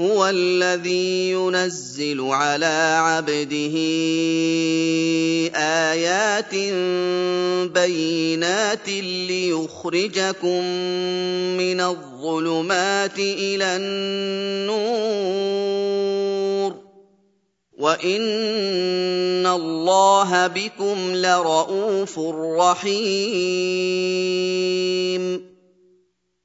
هو الذي ينزل على عبده آيات بينات ليخرجكم من الظلمات إلى النور وإن الله بكم لرءوف رحيم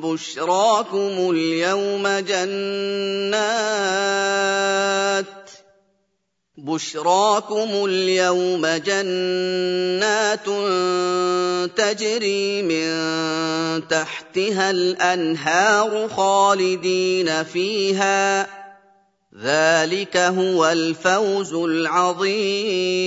بشراكم اليوم جنات بشراكم اليوم جنات تجري من تحتها الانهار خالدين فيها ذلك هو الفوز العظيم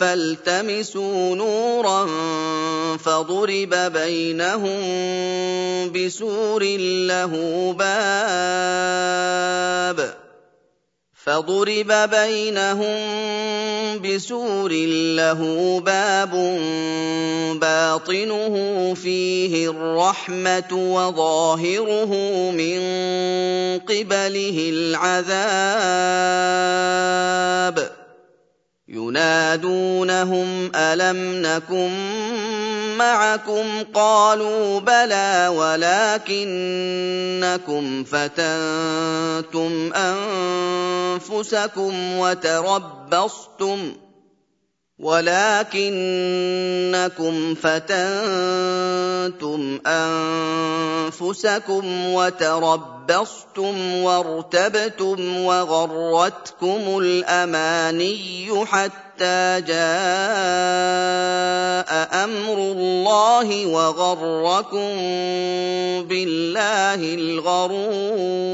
فالتمسوا نورا فضرب بينهم بسور له باب فضرب بينهم بسور له باب باطنه فيه الرحمة وظاهره من قبله العذاب ينادونهم ألم نكن معكم؟ قالوا بلى ولكنكم فتنتم أنفسكم وتربصتم ولكنكم فتنتم أنفسكم وتربصتم وارتبتم وغرتكم الأماني حتى جاء أمر الله وغركم بالله الغرور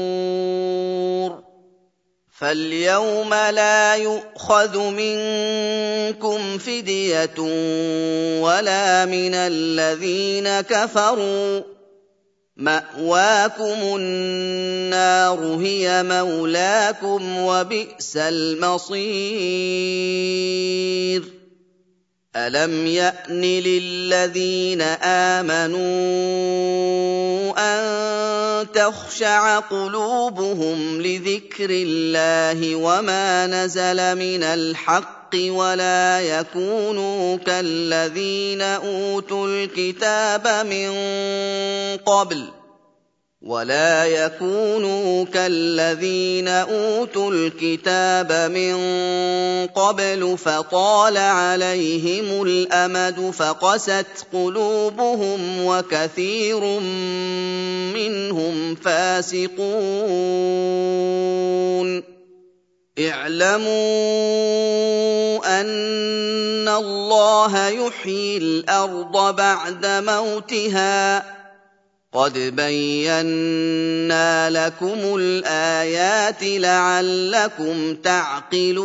فاليوم لا يؤخذ منكم فديه ولا من الذين كفروا مأواكم النار هي مولاكم وبئس المصير. أَلَمْ يَأْنِ لِلَّذِينَ آمَنُوا أَن تَخْشَعَ قُلُوبُهُمْ لِذِكْرِ اللَّهِ وَمَا نَزَلَ مِنَ الْحَقِّ وَلَا يَكُونُوا كَالَّذِينَ أُوتُوا الْكِتَابَ مِن قَبْلُ ولا يكونوا كالذين أوتوا الكتاب من قبل فطال عليهم الأمد فقست قلوبهم وكثير منهم فاسقون اعلموا أن الله يحيي الأرض بعد موتها. قد بينا لكم الآيات لعلكم تعقلون.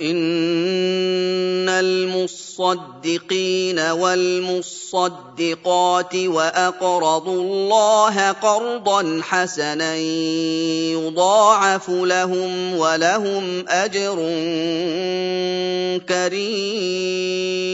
ان المصدقين والمصدقات واقرضوا الله قرضا حسنا يضاعف لهم ولهم اجر كريم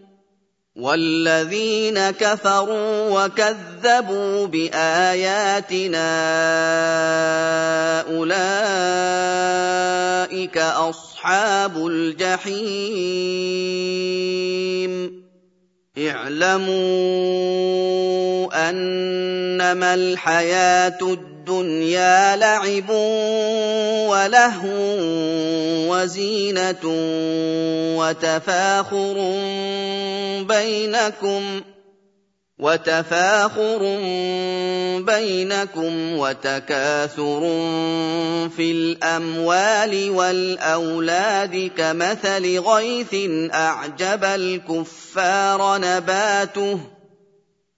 والذين كفروا وكذبوا باياتنا اولئك اصحاب الجحيم اعلموا انما الحياة الدنيا لعب ولهو وزينة وتفاخر بينكم وتفاخر بينكم وتكاثر في الأموال والأولاد كمثل غيث أعجب الكفار نباته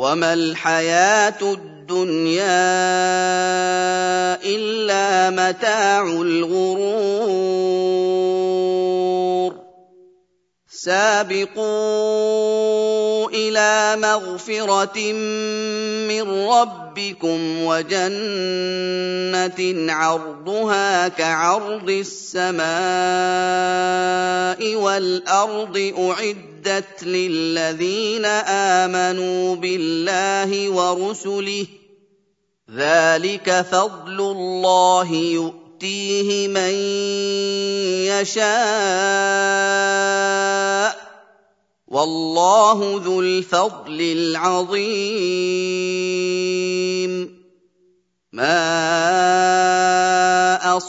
وما الحياة الدنيا الا متاع الغرور سابقوا إلى مغفرة من ربكم وجنة عرضها كعرض السماء والأرض أعدت للذين آمنوا بالله ورسله ذلك فضل الله يؤتيه من يشاء والله ذو الفضل العظيم. ما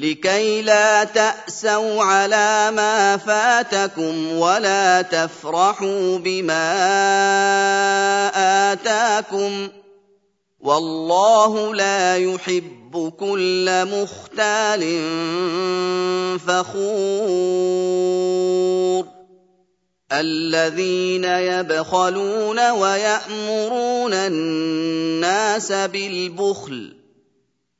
لكي لا تأسوا على ما فاتكم ولا تفرحوا بما آتاكم والله لا يحب كل مختال فخور الذين يبخلون ويأمرون الناس بالبخل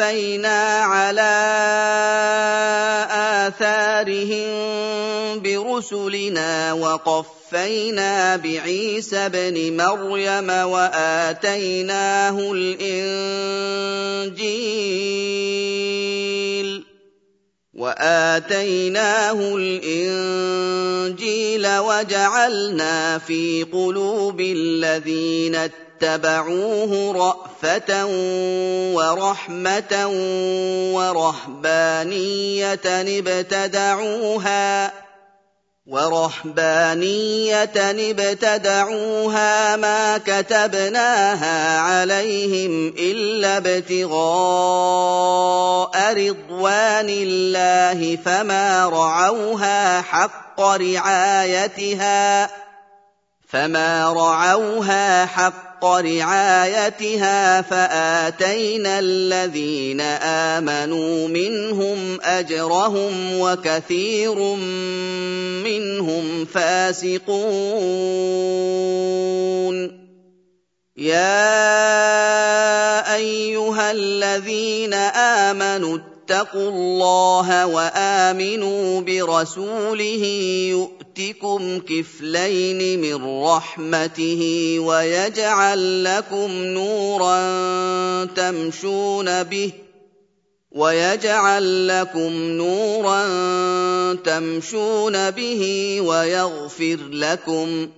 قفينا على اثارهم برسلنا وقفينا بعيسى ابن مريم واتيناه الانجيل واتيناه الانجيل وجعلنا في قلوب الذين اتبعوه رأفة ورحمة ورهبانية ابتدعوها ورهبانية ابتدعوها ما كتبناها عليهم إلا ابتغاء رضوان الله فما رعوها حق رعايتها فما رعوها حق رعايتها فاتينا الذين امنوا منهم اجرهم وكثير منهم فاسقون يا ايها الذين امنوا اتقوا الله وآمنوا برسوله يؤتكم كفلين من رحمته ويجعل لكم نورا تمشون به ويجعل لكم نورا تمشون به ويغفر لكم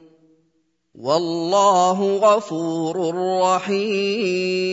والله غفور رحيم